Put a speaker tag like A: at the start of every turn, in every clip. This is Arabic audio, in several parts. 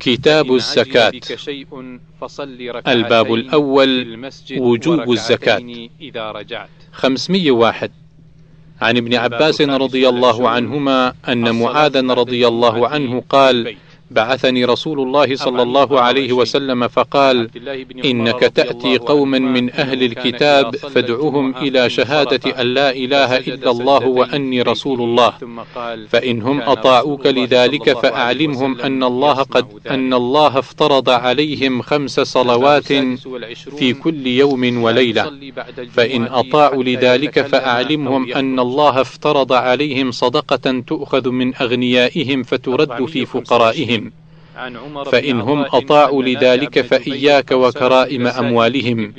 A: كتاب الزكاة. الباب الأول وجوب الزكاة. خمسمية واحد. عن ابن عباس رضي الله عنهما أن معاذا رضي الله عنه قال بعثني رسول الله صلى الله عليه وسلم فقال إنك تأتي قوما من أهل الكتاب فادعهم إلى شهادة أن لا إله إلا الله وأني رسول الله. فإنهم أطاعوك لذلك فأعلمهم أن الله قد أن الله افترض عليهم خمس صلوات في كل يوم وليلة. فإن أطاعوا لذلك فأعلمهم أن الله افترض عليهم صدقة تؤخذ من أغنيائهم فترد في فقرائهم. فإن هم أطاعوا لذلك فإياك وكرائم أموالهم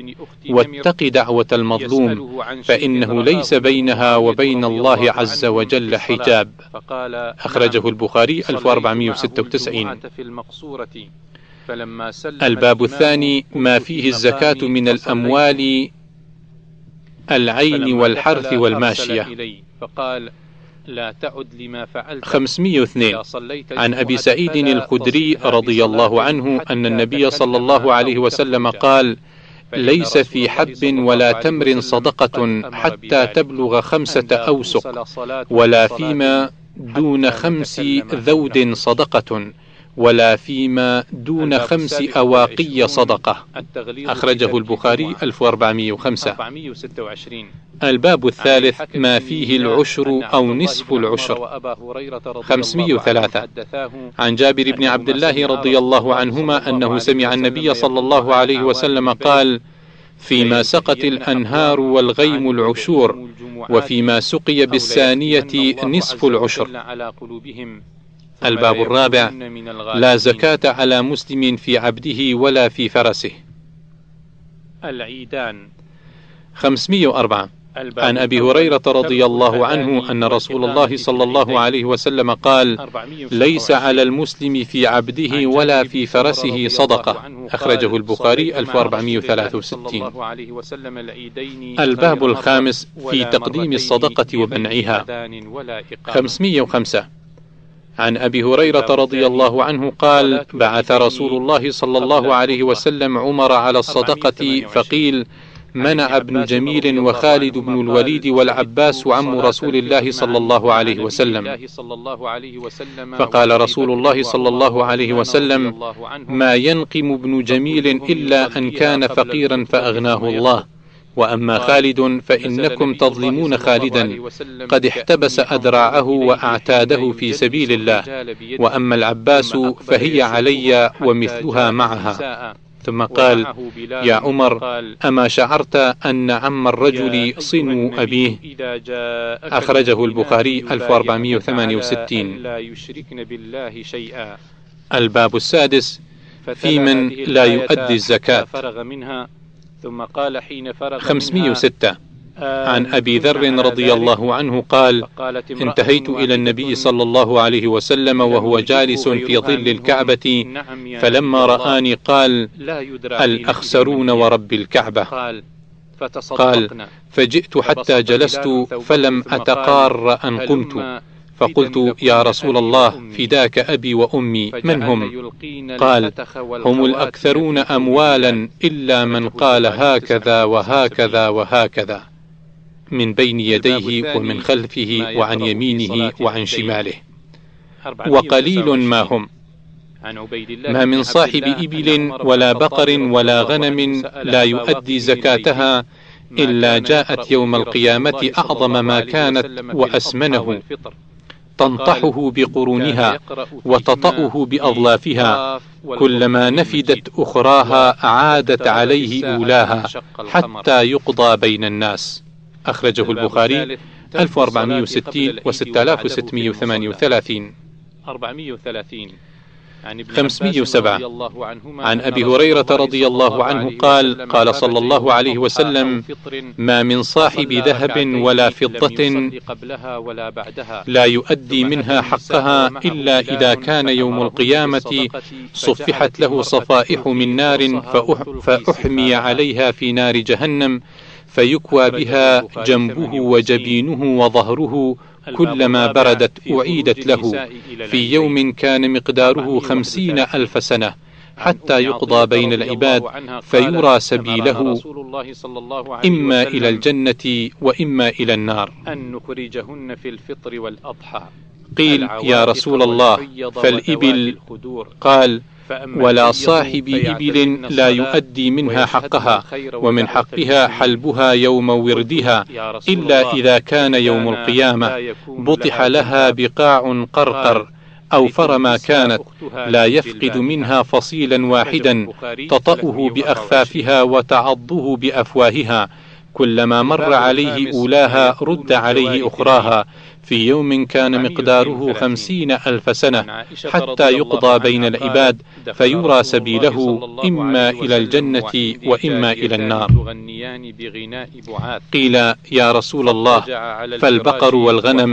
A: واتق دعوة المظلوم فإنه ليس بينها وبين الله عز وجل حجاب. أخرجه البخاري 1496 الباب الثاني ما فيه الزكاة من الأموال العين والحرث والماشية. فقال لا تعد لما فعلت. 502 عن أبي سعيد الخدري رضي الله عنه أن النبي صلى الله عليه وسلم قال ليس في حب ولا تمر صدقة حتى تبلغ خمسة أوسق ولا فيما دون خمس ذود صدقة. ولا فيما دون خمس أواقي صدقة. أخرجه البخاري 1405 الباب الثالث ما فيه العشر أو نصف العشر. 503 عن جابر بن عبد الله رضي الله عنهما أنه سمع النبي صلى الله عليه وسلم قال فيما سقت الأنهار والغيم العشور وفيما سقي بالثانية نصف العشر. الباب الرابع لا زكاة على مسلم في عبده ولا في فرسه. العيدان. 504 عن أبي هريرة رضي الله عنه أن رسول الله صلى الله عليه وسلم قال ليس على المسلم في عبده ولا في فرسه صدقة. أخرجه البخاري 1463 الباب الخامس في تقديم الصدقة ومنعها. 505 عن أبي هريرة رضي الله عنه قال بعث رسول الله صلى الله عليه وسلم عمر على الصدقة فقيل منع ابن جميل وخالد بن الوليد والعباس عم رسول الله صلى الله عليه وسلم. فقال رسول الله صلى الله عليه وسلم ما ينقم ابن جميل إلا أن كان فقيرا فأغناه الله. وأما خالد فإنكم تظلمون خالدا. قد احتبس اذراعه وأعتاده في سبيل الله. وأما العباس فهي علي ومثلها معها. ثم قال يا عمر أما شعرت أن عم الرجل صنو أبيه؟ أخرجه البخاري 1468 الباب السادس في من لا يؤدي الزكاة. ثم قال حين فرغ 506 عن أبي ذر رضي الله عنه قال انتهيت إلى النبي صلى الله عليه وسلم وهو جالس في ظل الكعبة. فلما رآني قال الاخسرون ورب الكعبة؟ قال فجئت حتى جلست فلم أتقار أن قمت. فقلت يا رسول الله فداك أبي وأمي من هم؟ قال هم الأكثرون أموالا إلا من قال هكذا وهكذا وهكذا من بين يديه ومن خلفه وعن يمينه وعن شماله. وقليل ما هم؟ ما من صاحب إبل ولا بقر ولا غنم لا يؤدي زكاتها إلا جاءت يوم القيامة أعظم ما كانت وأسمنه. تنطحه بقرونها وتطأه بأظلافها. كلما نفدت أخراها عادت عليه أولاها حتى يقضى بين الناس. أخرجه البخاري 1460 و 6638 430 507 عن أبي هريرة رضي الله عنه قال قال صلى الله عليه وسلم ما من صاحب ذهب ولا فضة لا يؤدي منها حقها إلا إذا كان يوم القيامة صفحت له صفائح من نار فأحمي عليها في نار جهنم فيكوى بها جنبه وجبينه وظهره كلما بردت أعيدت له في يوم كان مقداره خمسين ألف سنة حتى يقضى بين العباد فيرى سبيله إما إلى الجنة وإما إلى النار. أن نخرجهن في الفطر والأضحى. قيل يا رسول الله فالإبل قال ولا صاحب إبل لا يؤدي منها حقها ومن حقها حلبها يوم وردها. إلا إذا كان يوم القيامة. بطح لها بقاع قرقر أوفر ما كانت لا يفقد منها فصيلا واحدا تطأه بأخفافها وتعضه بأفواهها. كلما مر عليه أولاها رد عليه أخراها. في يوم كان مقداره خمسين ألف سنة حتى يقضى بين العباد فيرى سبيله إما إلى الجنة وإما إلى النار. قيل يا رسول الله فالبقر والغنم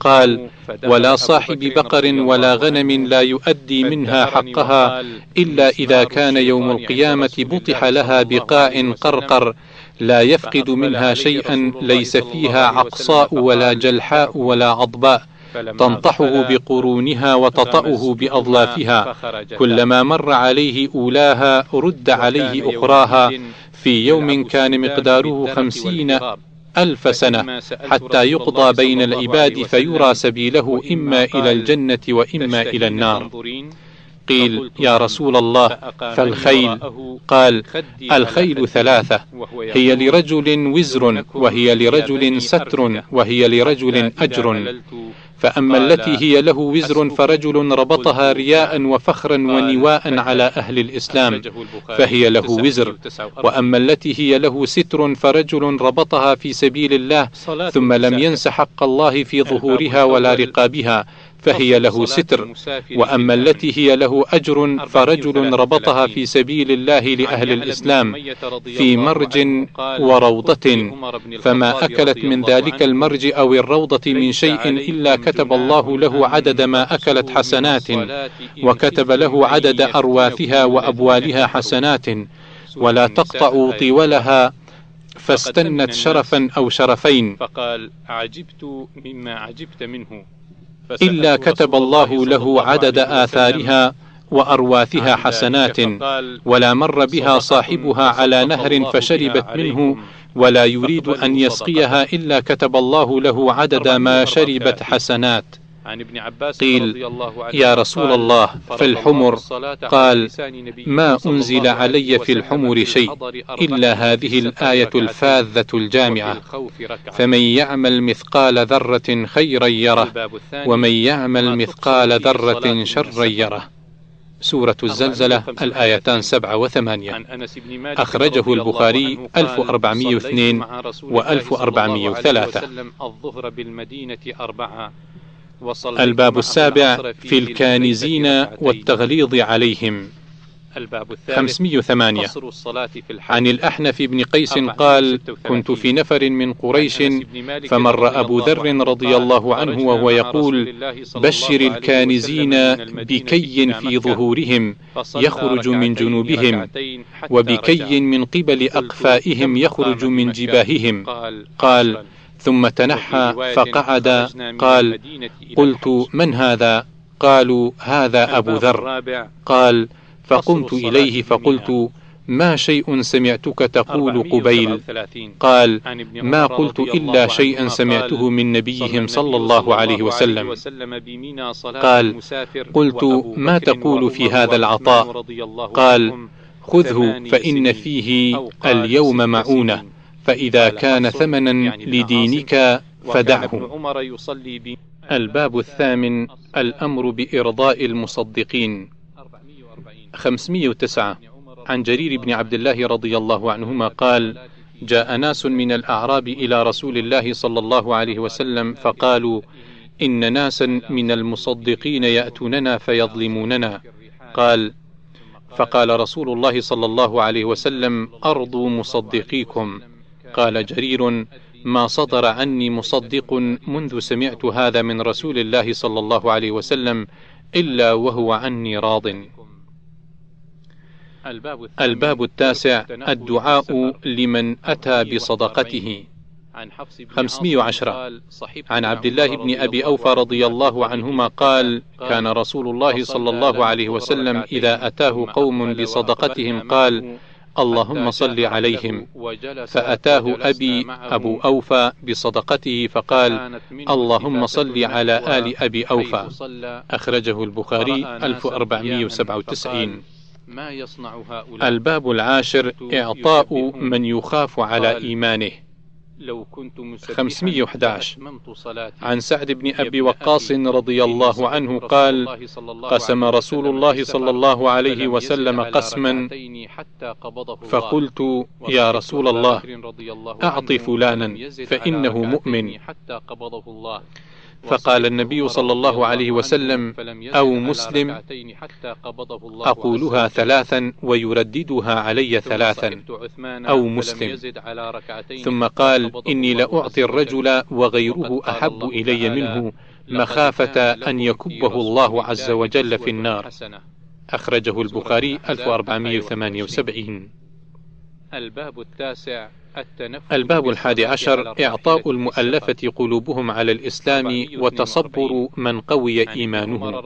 A: قال ولا صاحب بقر ولا غنم لا يؤدي منها حقها إلا إذا كان يوم القيامة بطح لها بقاع قرقر. لا يفقد منها شيئا ليس فيها عقصاء ولا جلحاء ولا عضباء. تنطحه بقرونها وتطأه بأظلافها كلما مر عليه أولاها رد عليه أخراها. في يوم كان مقداره خمسين ألف سنة. حتى يقضى بين العباد فيرى سبيله إما إلى الجنة وإما إلى النار. قيل يا رسول الله فالخيل. قال الخيل ثلاثة هي لرجل وزر وهي لرجل ستر وهي لرجل أجر. فأما التي هي له وزر فرجل ربطها رياء وفخرا ونواء على أهل الإسلام. فهي له وزر. وأما التي هي له ستر فرجل ربطها في سبيل الله ثم لم ينس حق الله في ظهورها ولا رقابها. فهي له ستر وأما التي هي له أجر فرجل ربطها في سبيل الله لأهل الإسلام في مرج وروضة. فما أكلت من ذلك المرج أو الروضة من شيء إلا كتب الله له عدد ما أكلت حسنات. وكتب له عدد أرواثها وأبوالها حسنات. ولا تقطع طولها. فاستنت شرفا أو شرفين. فقال عجبت مما عجبت منه. إلا كتب الله له عدد آثارها وأرواثها حسنات ولا مر بها صاحبها على نهر فشربت منه ولا يريد أن يسقيها إلا كتب الله له عدد ما شربت حسنات. عن ابن عباس قيل رضي الله عنه يا رسول الله في الحمر قال ما أنزل علي في الحمر شيء إلا هذه الآية الفاذة الجامعة. فمن يعمل مثقال ذرة خيرا يره ومن يعمل مثقال ذرة شرا يره. سورة الزلزلة الآيتان سبعة وثمانية. أخرجه البخاري 1402 و 1403 الظهر بالمدينة أربعة الباب السابع في الكانزين والتغليظ عليهم. الباب الثالث 508 عن الأحنف بن قيس قال كنت في نفر من قريش فمر أبو ذر رضي الله عنه وهو يقول بشر الكانزين بكي في ظهورهم يخرج من جنوبهم وبكي من قبل أقفائهم يخرج من جباههم. قال ثم تنحى فقعد قال قلت من هذا؟ قالوا هذا أبو ذر. قال فقمت إليه فقلت ما شيء سمعتك تقول قبيل؟ قال ما قلت إلا شيئا سمعته من نبيهم صلى الله عليه وسلم. قال قلت ما تقول في هذا العطاء؟ قال خذه فإن فيه اليوم معونة. فإذا كان ثمنا لدينك فدعه. الباب الثامن الأمر بإرضاء المصدقين. 509 عن جرير بن عبد الله رضي الله عنهما قال جاء ناس من الأعراب إلى رسول الله صلى الله عليه وسلم فقالوا إن ناسا من المصدقين يأتوننا فيظلموننا. قال فقال رسول الله صلى الله عليه وسلم أرضوا مصدقيكم. قال جرير ما صدر عني مصدق منذ سمعت هذا من رسول الله صلى الله عليه وسلم إلا وهو عني راض. الباب التاسع الدعاء لمن أتى بصدقته. خمسمائة عشرة عن عبد الله بن أبي أوفى رضي الله عنهما قال كان رسول الله صلى الله عليه وسلم إذا أتاه قوم بصدقتهم قال اللهم صل عليهم. فأتاه أبي أبو أوفى بصدقته فقال اللهم صل على آل أبي أوفى. أخرجه البخاري 1497 ما يصنع هؤلاء الباب العاشر إعطاء من يخاف على إيمانه. لو كنت 511 عن سعد بن أبي وقاص رضي الله عنه قال قسم رسول الله صلى الله عليه وسلم قسما. فقلت يا رسول الله أعط فلانا فإنه مؤمن. فقال النبي صلى الله عليه وسلم أو مسلم أقولها ثلاثا ويرددها علي ثلاثا أو مسلم. ثم قال إني لأعطي الرجل وغيره أحب إلي منه مخافة أن يكبه الله عز وجل في النار. أخرجه البخاري 1478 الباب التاسع الباب الحادي عشر إعطاء المؤلفة قلوبهم على الإسلام وتصبر من قوي إيمانه.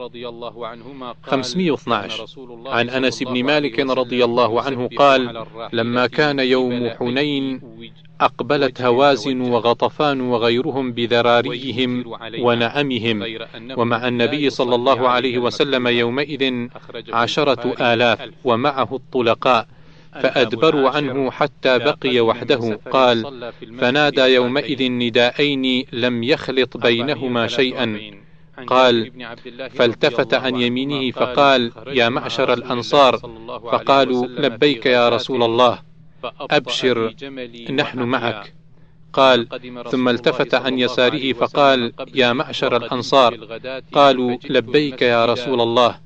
A: 512 عن أنس بن مالك رضي الله عنه قال لما كان يوم حنين أقبلت هوازن وغطفان وغيرهم بذراريهم ونعمهم ومع النبي صلى الله عليه وسلم يومئذ عشرة آلاف ومعه الطلقاء. فأدبروا عنه حتى بقي وحده. قال فنادى يومئذ نداءين لم يخلط بينهما شيئا. قال فالتفت عن يمينه فقال يا معشر الأنصار. فقالوا لبيك يا رسول الله. أبشر نحن معك. قال ثم التفت عن يساره فقال يا معشر الأنصار. قالوا لبيك يا رسول الله.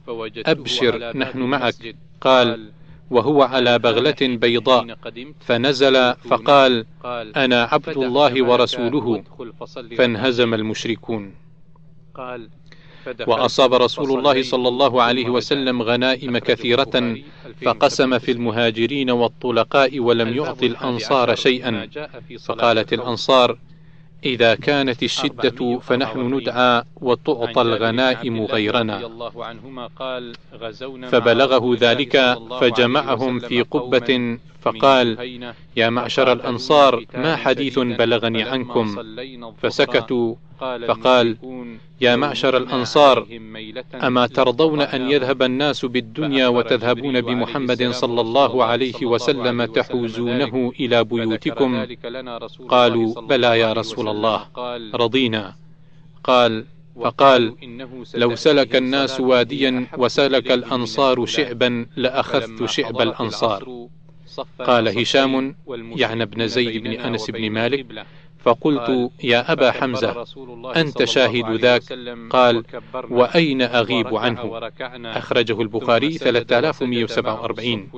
A: أبشر نحن معك. قال وهو على بغلة بيضاء. فنزل فقال أنا عبد الله ورسوله. فانهزم المشركون. وأصاب رسول الله صلى الله عليه وسلم غنائم كثيرة فقسم في المهاجرين والطلقاء ولم يعط الأنصار شيئا. فقالت الأنصار إذا كانت الشدة فنحن ندعى وتعطى الغنائم غيرنا فبلغه ذلك فجمعهم في قبة فقال يا معشر الأنصار ما حديث بلغني عنكم؟ فسكتوا فقال يا معشر الأنصار أما ترضون أن يذهب الناس بالدنيا وتذهبون بمحمد صلى الله عليه وسلم تحوزونه إلى بيوتكم؟ قالوا بلى يا رسول الله رضينا. قال فقال لو سلك الناس واديا وسلك الأنصار شعبا لأخذت شعب الأنصار. قال هشام يعني ابن زيد بن أنس بن مالك. فقلت يا أبا حمزة أنت شاهد ذاك؟ قال وأين أغيب عنه؟ أخرجه البخاري 3147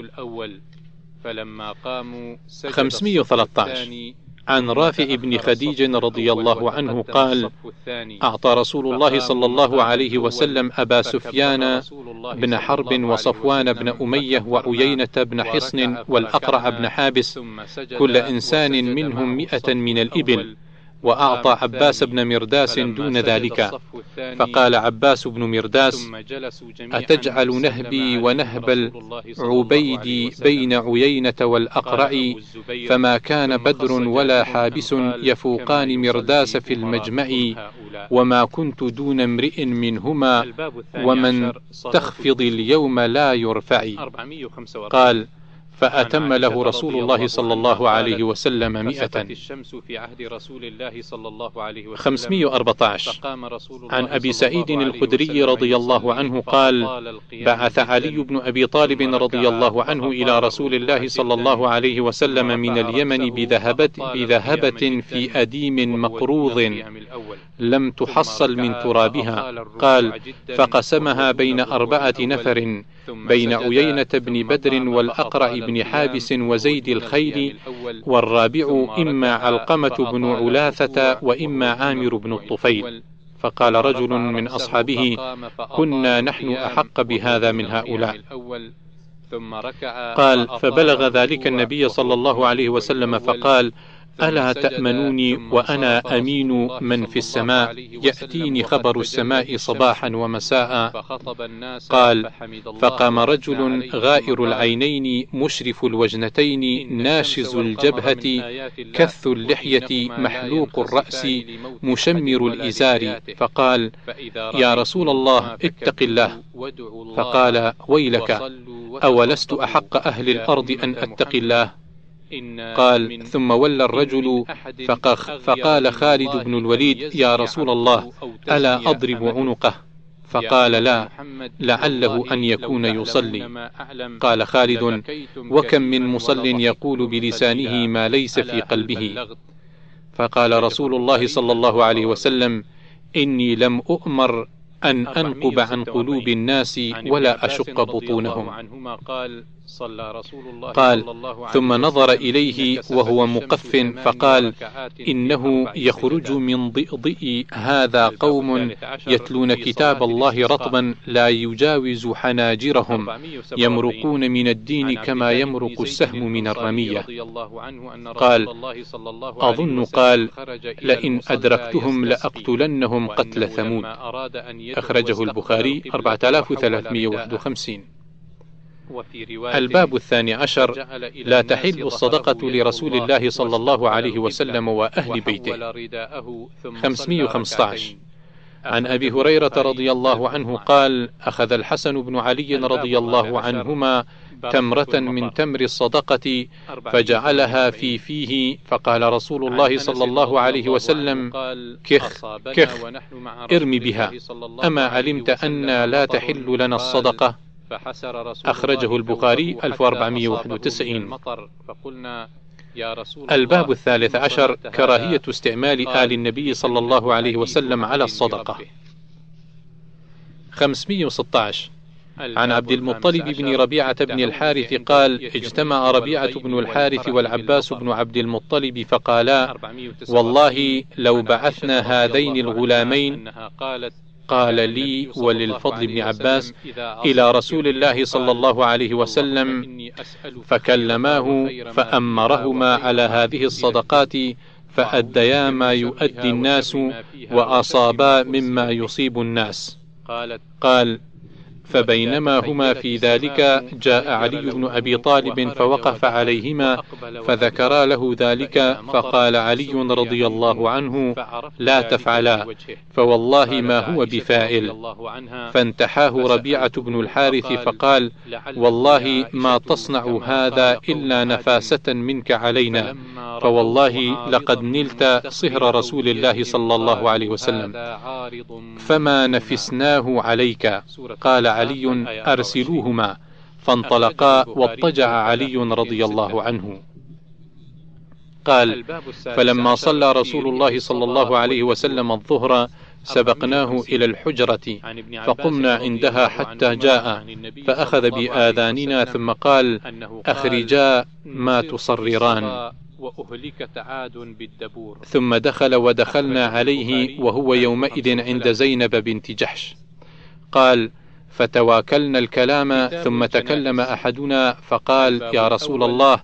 A: فلما قاموا 513 عن رافع بن خديج رضي الله عنه قال أعطى رسول الله صلى الله عليه وسلم أبا سفيان بن حرب وصفوان بن أمية وعيينة بن حصن والأقرع بن حابس كل إنسان منهم مئة من الإبل. وأعطى عباس بن مرداس دون ذلك. فقال عباس بن مرداس أتجعل نهبي ونهب العبيد بين عيينة والأقرع فما كان بدر ولا حابس يفوقان مرداس في المجمع وما كنت دون امرئ منهما ومن تخفض اليوم لا يرفع قال فأتم له رسول الله صلى الله عليه وسلم مئة الشمس في عهد رسول الله صلى الله عليه وسلم 514 عن أبي سعيد الخدري رضي الله عنه قال بعث علي بن أبي طالب رضي الله عنه إلى رسول الله صلى الله عليه وسلم من اليمن بذهبة, بذهبة في أديم مقروض لم تحصل من ترابها. قال فقسمها بين أربعة نفر بين عيينة بن بدر والأقرع بن حابس وزيد الخيل والرابع إما علقمة بن علاثة وإما عامر بن الطفيل. فقال رجل من أصحابه كنا نحن أحق بهذا من هؤلاء. قال فبلغ ذلك النبي صلى الله عليه وسلم فقال ألا تأمنوني وأنا أمين من في السماء يأتيني خبر السماء صباحا ومساء. قال فقام رجل غائر العينين مشرف الوجنتين ناشز الجبهة كث اللحية محلوق الرأس مشمر الإزار. فقال يا رسول الله اتق الله. فقال ويلك أولست أحق أهل الأرض أن أتقي الله؟ قال ثم ولى الرجل فقال خالد بن الوليد يا رسول الله ألا أضرب عنقه؟ فقال لا لعله أن يكون يصلي. قال خالد وكم من مصل يقول بلسانه ما ليس في قلبه. فقال رسول الله صلى الله عليه وسلم إني لم أؤمر أن أنقب عن قلوب الناس ولا أشق بطونهم. صلى رسول الله قال ثم نظر إليه وهو مقف فقال إنه يخرج من ضئضئ هذا قوم يتلون كتاب الله رطبا لا يجاوز حناجرهم. يمرقون من الدين كما يمرق السهم من الرمية. قال أظن قال لئن أدركتهم لأقتلنهم قتل ثمود. أخرجه البخاري 4351 الباب الثاني عشر لا تحل الصدقة لرسول الله صلى الله عليه وسلم وأهل بيته. 515 عن أبي هريرة رضي الله عنه قال أخذ الحسن بن علي رضي الله عنهما تمرة من تمر الصدقة فجعلها في فيه فقال رسول الله صلى الله عليه وسلم كخ كخ ارمي بها. أما علمت أن لا تحل لنا الصدقة؟ فحسر رسول أخرجه البخاري 1491 فقلنا يا رسول الباب الثالث عشر كراهية استعمال آل النبي صلى الله عليه وسلم على الصدقة. 516 عن عبد المطلب بن ربيعة بن الحارث قال اجتمع ربيعة بن الحارث والعباس بن عبد المطلب فقالا والله لو بعثنا هذين الغلامين قال لي وللفضل بن عباس إلى رسول الله صلى الله عليه وسلم فكلماه فأمرهما على هذه الصدقات فأديا ما يؤدي الناس وأصابا مما يصيب الناس. قال فبينما هما في ذلك جاء علي بن أبي طالب فوقف عليهما فذكرا له ذلك فقال علي رضي الله عنه لا تفعلا. فوالله ما هو بفاعل. فانتحاه ربيعة بن الحارث فقال والله ما تصنع هذا إلا نفاسة منك علينا. فوالله لقد نلت صهر رسول الله صلى الله عليه وسلم. فما نفسناه عليك؟ قال علي أرسلوهما. فانطلقا واضطجع علي رضي الله عنه. قال فلما صلى رسول الله صلى الله عليه وسلم الظهر سبقناه إلى الحجرة فقمنا عندها حتى جاء. فأخذ بآذاننا ثم قال أخرجا ما تصرران. وأهلكت عاد بالدبور. ثم دخل ودخلنا عليه وهو يومئذ عند زينب بنت جحش. قال فتواكلنا الكلام ثم تكلم أحدنا فقال يا رسول الله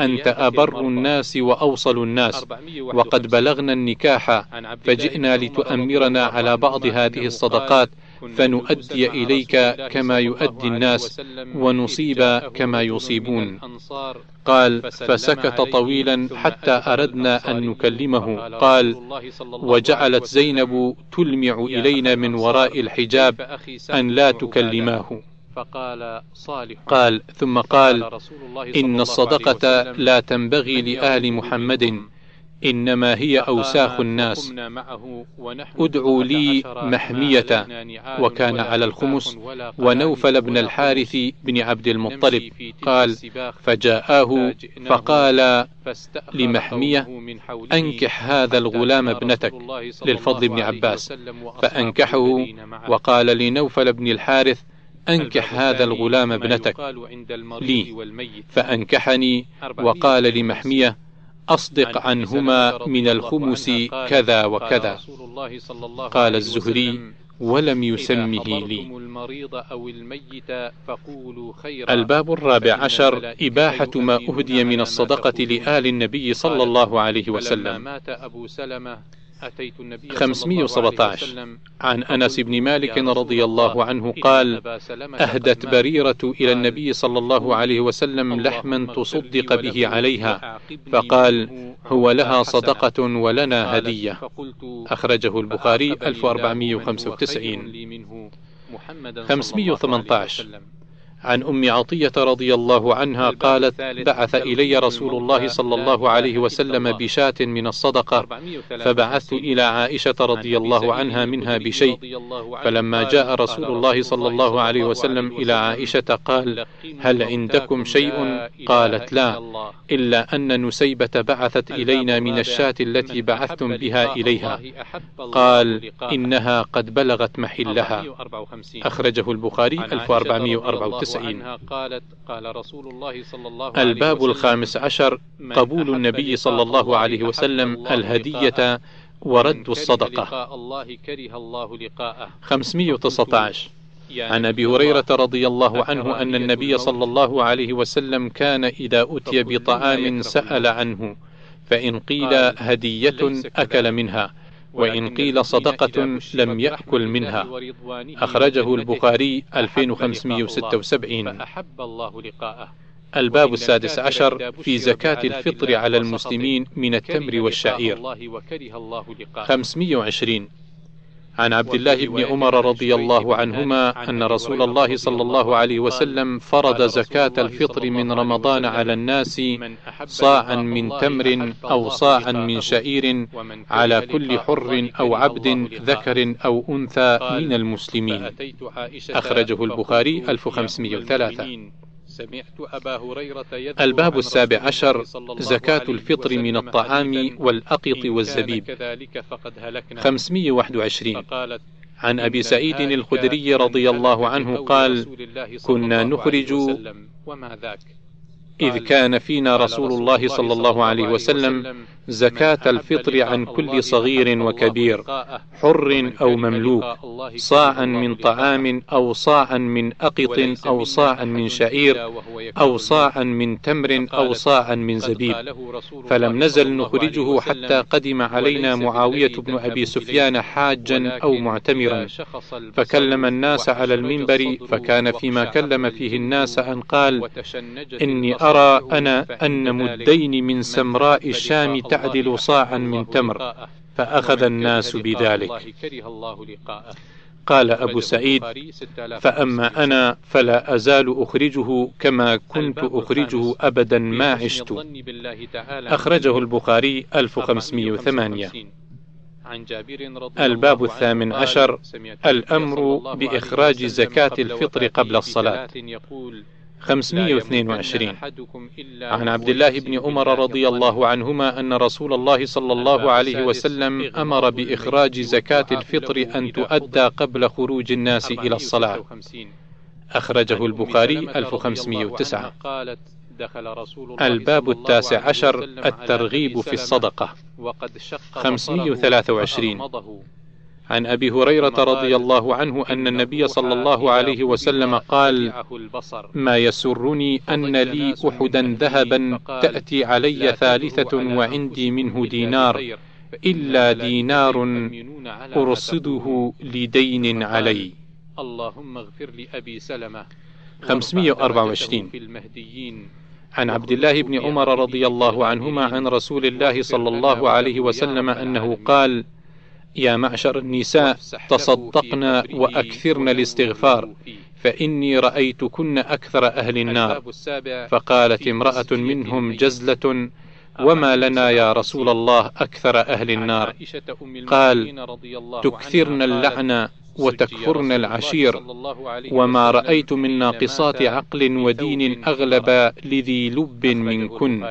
A: أنت أبر الناس وأوصل الناس. وقد بلغنا النكاح. فجئنا لتؤمرنا على بعض هذه الصدقات فنؤدي إليك كما يؤدي الناس ونصيب كما يصيبون. قال فسكت طويلا حتى أردنا أن نكلمه. قال وجعلت زينب تلمع إلينا من وراء الحجاب أن لا تكلماه. فقال صالح. قال ثم قال إن الصدقة لا تنبغي لآل محمد. إنما هي أوساخ الناس. ادعوا لي محمية وكان على الخمس ونوفل بن الحارث بن عبد المطلب قال فجاءه فقال لمحمية أنكح هذا الغلام ابنتك للفضل بن عباس. فأنكحه وقال لنوفل بن الحارث أنكح هذا الغلام ابنتك لي. فأنكحني وقال لمحمية أصدق عنهما من الخمس كذا وكذا. قال الزهري ولم يسمه لي. الباب الرابع عشر إباحة ما أهدي من الصدقة لآل النبي صلى الله عليه وسلم. 517 عن أنس بن مالك رضي الله عنه قال أهدت بريرة إلى النبي صلى الله عليه وسلم لحما تصدق به عليها. فقال هو لها صدقة ولنا هدية. أخرجه البخاري 1495 518 عن أم عطية رضي الله عنها قالت بعث إلي رسول الله صلى الله عليه وسلم بشاة من الصدقة فبعثت إلى عائشة رضي الله عنها منها بشيء. فلما جاء رسول الله صلى الله عليه وسلم إلى عائشة قال هل عندكم شيء؟ قالت لا إلا أن نسيبة بعثت إلينا من الشاة التي بعثتم بها إليها. قال إنها قد بلغت محلها. أخرجه البخاري 1494 قالت قال رسول الله صلى الله عليه الباب الخامس عشر قبول النبي صلى الله عليه وسلم الهدية ورد الصدقة. الله كره الله لقاءه. 519 عن أبي هريرة رضي الله عنه أن النبي صلى الله عليه وسلم كان إذا أتي بطعام سأل عنه فإن قيل هدية أكل منها. وإن قيل صدقة لم يأكل منها. أخرجه البخاري 2576 الباب السادس عشر في زكاة الفطر على المسلمين من التمر والشعير. 520 عن عبد الله بن عمر رضي الله عنهما أن رسول الله صلى الله عليه وسلم فرض زكاة الفطر من رمضان على الناس صاعا من تمر أو صاعا من شعير على كل حر أو عبد ذكر أو أنثى من المسلمين. أخرجه البخاري 1503 سمعت أبا هريرة الباب السابع عشر زكاة الفطر من الطعام والأقط والزبيب. 521 عن أبي سعيد الخدري رضي الله عنه قال كنا نخرج وما ذاك؟ إذ كان فينا رسول الله صلى الله عليه وسلم زكاة الفطر عن كل صغير وكبير حر أو مملوك صاعا من طعام أو صاعا من أقط أو صاعا من شعير أو صاعا من تمر أو صاعا من زبيب. فلم نزل نخرجه حتى قدم علينا معاوية بن أبي سفيان حاجا أو معتمرا. فكلم الناس على المنبر فكان فيما كلم فيه الناس أن قال إني أرى أنا أن مدين من سمراء الشام تعدل صاعا من تمر فأخذ الناس بذلك. قال أبو سعيد فأما أنا فلا أزال أخرجه كما كنت أخرجه أبدا ما عشت. أخرجه البخاري 1508 عن جابر رضي الباب الثامن عشر الأمر بإخراج زكاة الفطر قبل الصلاة. 522 عن عبد الله بن عمر رضي الله عنهما أن رسول الله صلى الله عليه وسلم أمر بإخراج زكاة الفطر أن تؤدى قبل خروج الناس إلى الصلاة. أخرجه البخاري 1509 الباب التاسع عشر الترغيب في الصدقة. 523 عن أبي هريرة رضي الله عنه أن النبي صلى الله عليه وسلم قال ما يسرني أن لي أحدا ذهبا تأتي علي ثالثة وعندي منه دينار إلا دينار أرصده لدين علي. اللهم اغفر لابي سلمة 524 عن عبد الله بن عمر رضي الله عنهما عن رسول الله صلى الله عليه وسلم أنه قال يا معشر النساء تصدقن واكثرن الاستغفار فإني رأيتكن أكثر أهل النار. فقالت امرأة منهم جزلة وما لنا يا رسول الله أكثر أهل النار؟ قال تكثرن اللعن وتكفرن العشير. وما رأيت من ناقصات عقل ودين أغلب لذي لب منكن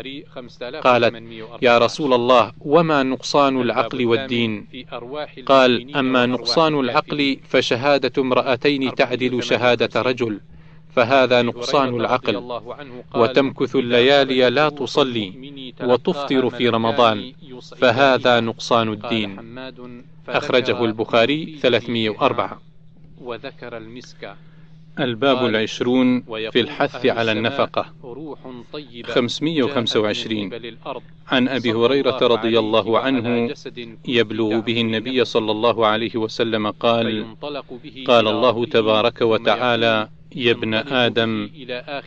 A: قالت يا رسول الله وما نقصان العقل والدين؟ قال أما نقصان العقل فشهادة امرأتين تعدل شهادة رجل. فهذا نقصان العقل. وتمكث الليالي لا تصلي وتفطر في رمضان. فهذا نقصان الدين. أخرجه البخاري 304 وذكر المسك. الباب العشرون في الحث على النفقة. 525 عن أبي هريرة رضي الله عنه يبلغ به النبي صلى الله عليه وسلم قال قال الله تبارك وتعالى يا ابن آدم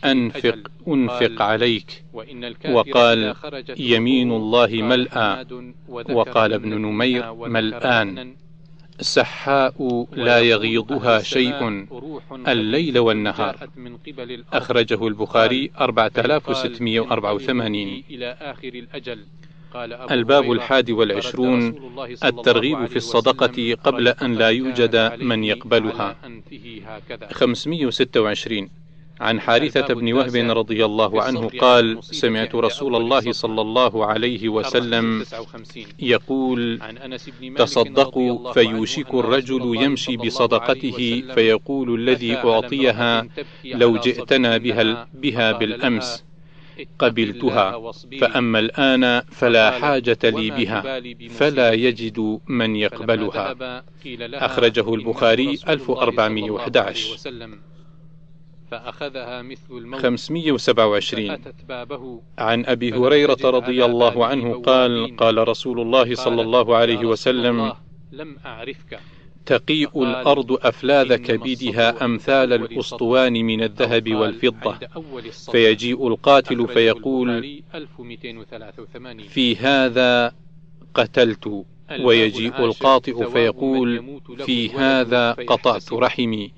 A: أنفق أنفق عليك. وقال يمين الله ملأى. وقال ابن نمير ملآن. سحاء لا يغيضها شيء. الليل والنهار. أخرجه البخاري 4684 إلى آخر الأجل الباب الحادي والعشرون الترغيب في الصدقة قبل أن لا يوجد من يقبلها. 526 عن حارثة بن وهب رضي الله عنه قال سمعت رسول الله صلى الله عليه وسلم يقول تصدقوا فيوشك الرجل يمشي بصدقته فيقول الذي أعطيها لو جئتنا بها, بها بالأمس. قبلتها فأما الآن فلا حاجة لي بها فلا يجد من يقبلها. أخرجه البخاري 1411 فأخذها مثل الموت 527 عن أبي هريرة رضي الله عنه قال قال رسول الله صلى الله عليه وسلم لم أعرفك. تقيء الأرض أفلاذ كبدها أمثال الأسطوان من الذهب والفضة. فيجيء القاتل فيقول في هذا قتلت. ويجيء القاطئ فيقول في هذا قطعت رحمي.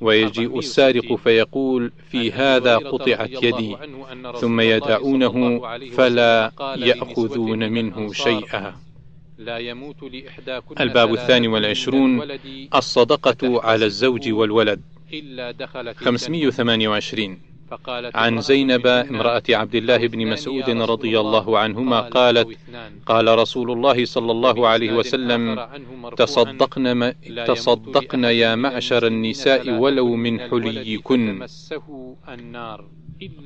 A: ويجيء السارق فيقول في هذا قطعت يدي. ثم يدعونه فلا يأخذون منه شيئا. لا يموت الباب الثاني والعشرون الصدقة على الزوج والولد. 528 عن زينب امرأة عبد الله بن مسعود رضي الله. عنهما قالت قال رسول الله صلى الله عليه وسلم تصدقن, تصدقن يا معشر النساء ولو من حليكن.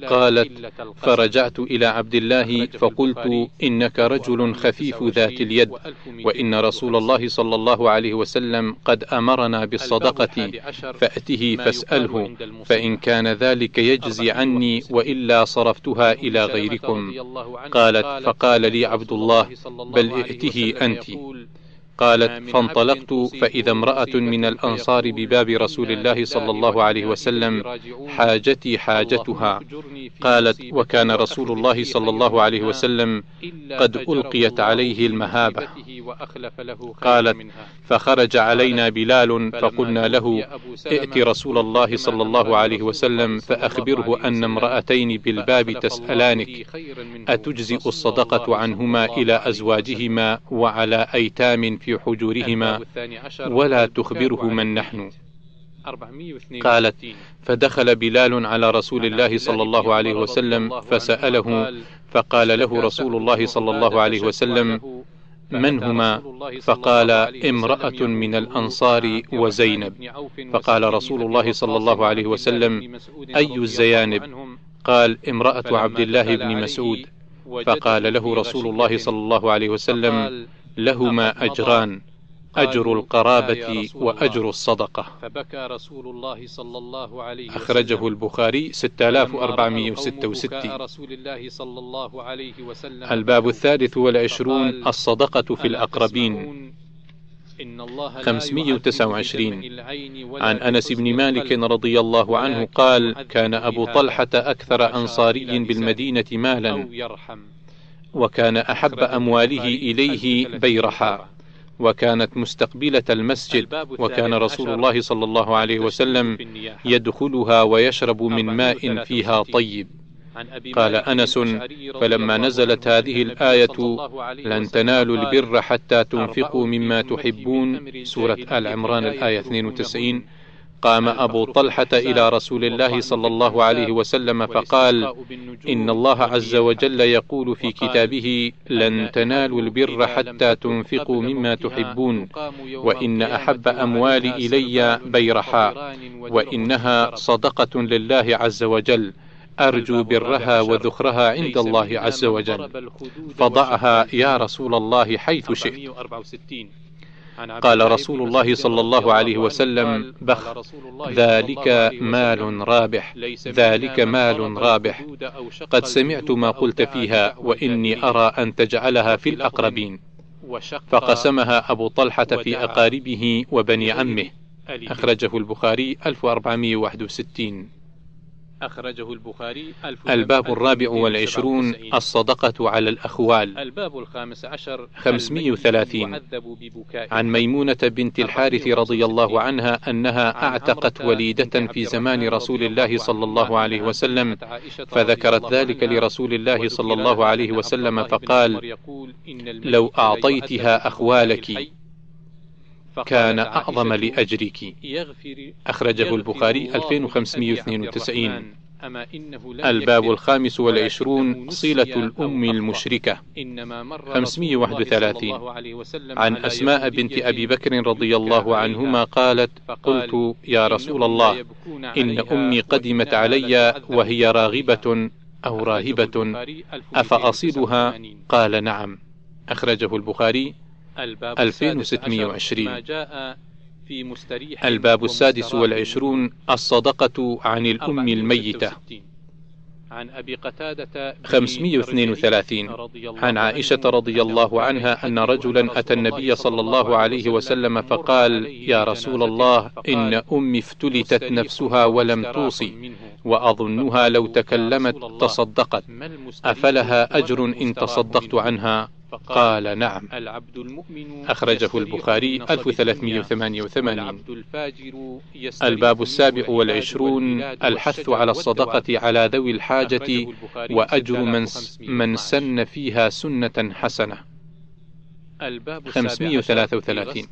A: قالت فرجعت إلى عبد الله فقلت إنك رجل خفيف ذات اليد. وإن رسول الله صلى الله عليه وسلم قد أمرنا بالصدقة فأته فاسأله فإن كان ذلك يجزي عني وإلا صرفتها إلى غيركم. قالت فقال لي عبد الله بل ائته أنت. قالت فانطلقت فإذا امرأة من الأنصار بباب رسول الله صلى الله عليه وسلم حاجتي حاجتها قالت وكان رسول الله صلى الله عليه وسلم قد ألقيت عليه المهابة قالت فخرج علينا بلال فقلنا له ائت رسول الله صلى الله عليه وسلم فأخبره أن امرأتين بالباب تسألانك. أتجزئ الصدقة عنهما إلى أزواجهما وعلى أيتام في حجورهما ولا تخبره من نحن. قالت فدخل بلال على رسول الله صلى الله عليه وسلم فسأله فقال له رسول الله صلى الله عليه وسلم من هما فقال امرأة من الأنصار وزينب. فقال رسول الله صلى الله عليه وسلم أي الزيانب قال امرأة عبد الله بن مسعود. فقال له رسول الله صلى الله عليه وسلم لهما أجران أجر القرابة وأجر الصدقة. فبكى رسول الله صلى الله عليه وسلم. أخرجه البخاري 6466 رسول الله صلى الله عليه وسلم الباب الثالث والعشرون الصدقة في الأقربين. 529 عن أنس بن مالك رضي الله عنه قال كان أبو طلحة أكثر أنصاري بالمدينة مالا. وكان أحب أمواله إليه بيرحا. وكانت مستقبلة المسجد. وكان رسول الله صلى الله عليه وسلم يدخلها ويشرب من ماء فيها طيب. قال أنس فلما نزلت هذه الآية لن تنالوا البر حتى تنفقوا مما تحبون. سورة آل عمران الآية 92 قام أبو طلحة إلى رسول الله صلى الله عليه وسلم فقال إن الله عز وجل يقول في كتابه لن تنالوا البر حتى تنفقوا مما تحبون وإن أحب أموالي إلي بيرحاء وإنها صدقة لله عز وجل أرجو برها وذخرها عند الله عز وجل. فضعها يا رسول الله حيث شئت. قال رسول الله صلى الله عليه وسلم بخ ذلك مال رابح ذلك مال رابح. قد سمعت ما قلت فيها وإني أرى أن تجعلها في الأقربين. فقسمها أبو طلحة في أقاربه وبني عمه. أخرجه البخاري 1461 أخرجه البخاري الباب الرابع والعشرون الصدقة على الأخوال. الباب الخامس عشر 530 عن ميمونة بنت الحارث رضي الله عنها أنها أعتقت وليدة في زمان رسول الله صلى الله عليه وسلم فذكرت ذلك لرسول الله صلى الله عليه وسلم فقال لو أعطيتها أخوالك كان أعظم لأجرك. أخرجه البخاري 2592 الباب الخامس والعشرون صلة الأم المشركة. 531 عن أسماء بنت أبي بكر رضي الله عنهما قالت قلت يا رسول الله إن أمي قدمت علي وهي راغبة أو راهبة أفأصلها قال نعم. أخرجه البخاري 2620 في مستريح الباب السادس والعشرون الصدقة عن الأم الميتة. عن أبي قتادة 532 عن عائشة رضي الله عنها أن رجلا أتى النبي صلى الله عليه وسلم فقال يا رسول الله إن أمي افتلتت نفسها ولم توصي وأظنها لو تكلمت تصدقت أفلها أجر إن تصدقت عنها؟ قال نعم. العبد المؤمن أخرجه البخاري 1388 الباب السابع والعشرون الحث على الصدقة على ذوي الحاجة وأجر من, من سن فيها سنة حسنة. الباب 533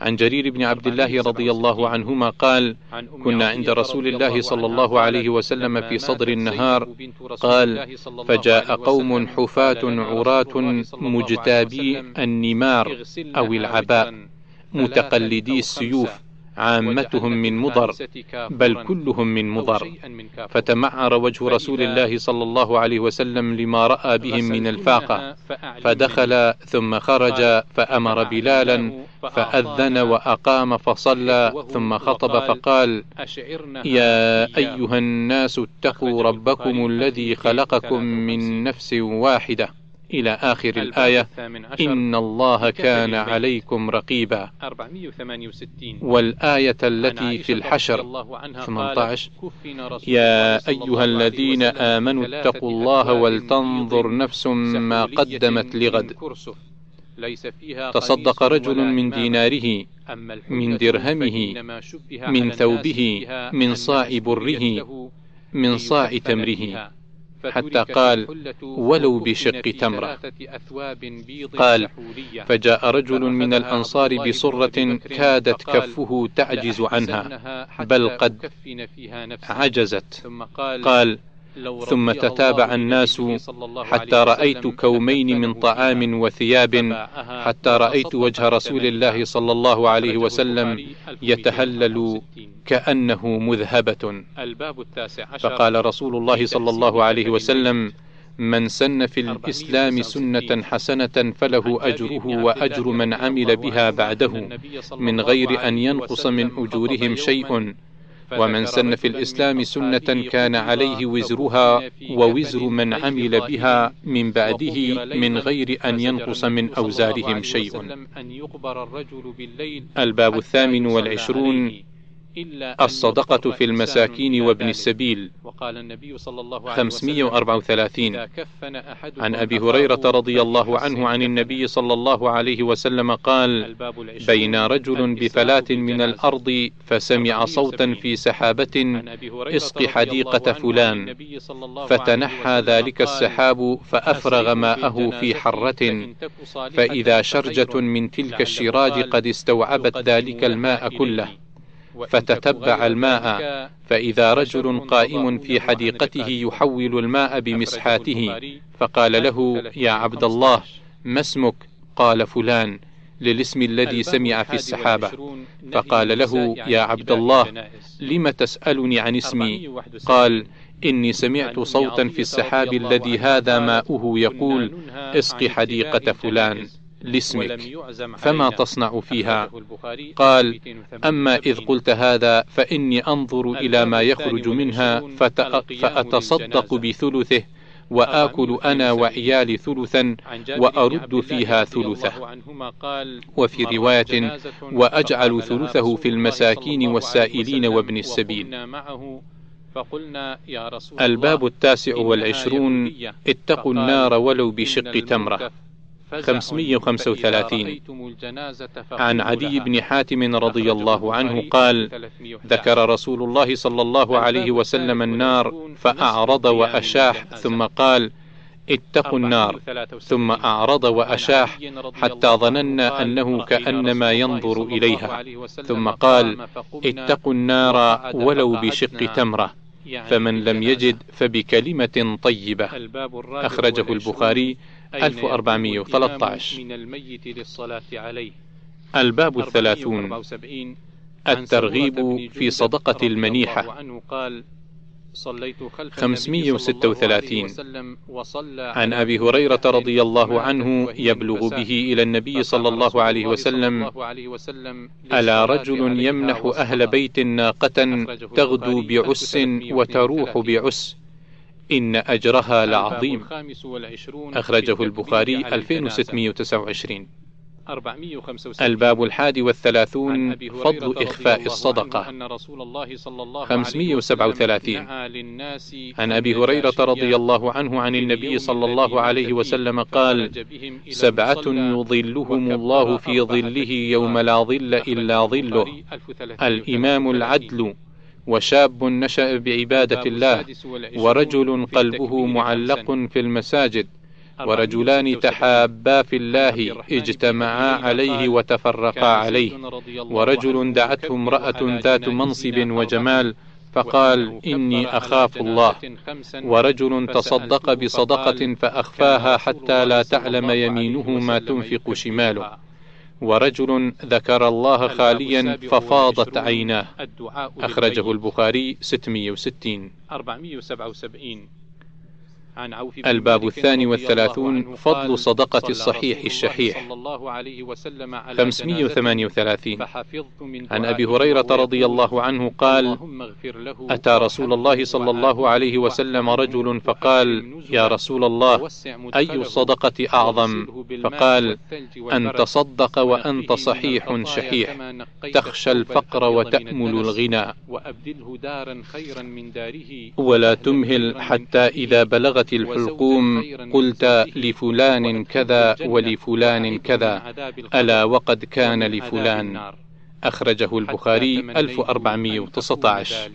A: عن جرير بن عبد الله رضي الله عنهما قال كنا عند رسول الله صلى الله عليه وسلم في صدر النهار قال فجاء قوم حفاة عراة مجتابي النمار أو العباء. متقلدي السيوف. عامتهم من مضر بل كلهم من مضر. فتمعر وجه رسول الله صلى الله عليه وسلم لما رأى بهم من الفاقة. فدخل ثم خرج فأمر بلالا فأذن وأقام فصلى ثم خطب فقال يا أيها الناس اتقوا ربكم الذي خلقكم من نفس واحدة. إلى آخر الآية. إن الله كان عليكم رقيبا. والآية التي في الحشر. 18 يا أيها الذين آمنوا اتقوا الله ولتنظر نفس ما قدمت لغد. تصدق رجل من ديناره من درهمه من ثوبه من صاع بره من صاع تمره. حتى قال ولو بشق تمرة. قال فجاء رجل من الأنصار بصرة كادت كفه تعجز عنها بل قد عجزت. قال ثم تتابع الناس حتى رأيت كومين من طعام وثياب حتى رأيت وجه رسول الله صلى الله عليه وسلم يتهلل كأنه مذهبة. فقال رسول الله صلى الله عليه وسلم من سن في الإسلام سنة حسنة فله أجره وأجر من عمل بها بعده. من غير أن ينقص من أجورهم شيء. ومن سن في الإسلام سنة كان عليه وزرها ووزر من عمل بها من بعده من غير أن ينقص من أوزارهم شيء. الباب الثامن والعشرون الصدقة في المساكين وابن السبيل. وقال النبي صلى الله عليه 534 عن أبي هريرة رضي الله عنه عن النبي صلى الله عليه وسلم قال بين رجل بفلاة من الأرض فسمع صوتا في سحابة اسق حديقة فلان. فتنحى ذلك السحاب فأفرغ ماءه في حرة. فإذا شرجة من تلك الشراج قد استوعبت ذلك الماء كله. فتتبع الماء. فإذا رجل قائم في حديقته يحول الماء بمسحاته. فقال له يا عبد الله ما اسمك؟ قال فلان. للاسم الذي سمع في السحابة. فقال له يا عبد الله لم تسألني عن اسمي؟ قال إني سمعت صوتا في السحاب الذي هذا ماؤه يقول اسق حديقة فلان. لاسمك. فما تصنع فيها؟ قال أما إذ قلت هذا فإني أنظر إلى ما يخرج منها فأتصدق بثلثه وآكل أنا وعيالي ثلثا وأرد فيها ثلثه. وفي رواية وأجعل ثلثه في المساكين والسائلين وابن السبيل. فقلنا يا رسول الباب التاسع والعشرون اتقوا النار ولو بشق تمرة. 535 عن عدي بن حاتم رضي الله عنه قال ذكر رسول الله صلى الله عليه وسلم النار فأعرض وأشاح ثم قال اتقوا النار. ثم أعرض وأشاح حتى ظننا أنه كأنما ينظر إليها. ثم قال اتقوا النار ولو بشق تمرة. فمن لم يجد فبكلمة طيبة. أخرجه البخاري 1413 من الميت للصلاة عليه. الباب الثلاثون. الترغيب في صدقة المنيحة. صليت خلف 536 عن أبي هريرة رضي الله عنه يبلغ به إلى النبي صلى الله عليه وسلم ألا رجل يمنح أهل بيت ناقة تغدو بعس وتروح بعس إن أجرها لعظيم. أخرجه البخاري 2629 الباب الحادي والثلاثون فضل إخفاء الصدقة. 537 عن أبي هريرة رضي الله عنه عن النبي صلى الله عليه وسلم قال سبعة يظلهم الله في ظله يوم لا ظل إلا ظله. الإمام العدل. وشاب نشأ بعبادة الله ورجل قلبه معلق في المساجد ورجلان تحابا في الله اجتمعا عليه وتفرقا عليه. ورجل دعته امرأة ذات منصب وجمال فقال إني أخاف الله. ورجل تصدق بصدقة فأخفاها حتى لا تعلم يمينه ما تنفق شماله. ورجل ذكر الله خاليا ففاضت عيناه. أخرجه البخاري 660 477 عن عوف الباب الثاني والثلاثون فضل صدقة الصحيح الشحيح. 538 عن أبي هريرة رضي الله عنه قال أتى رسول الله صلى الله عليه وسلم رجل فقال يا رسول الله أي الصدقة أعظم؟ فقال أن تصدق وأنت صحيح شحيح. تخشى الفقر وتأمل الغنى. ولا تمهل حتى إذا بلغت الحلقوم قلت لفلان كذا ولفلان كذا ألا وقد كان لفلان؟ أخرجه البخاري 1419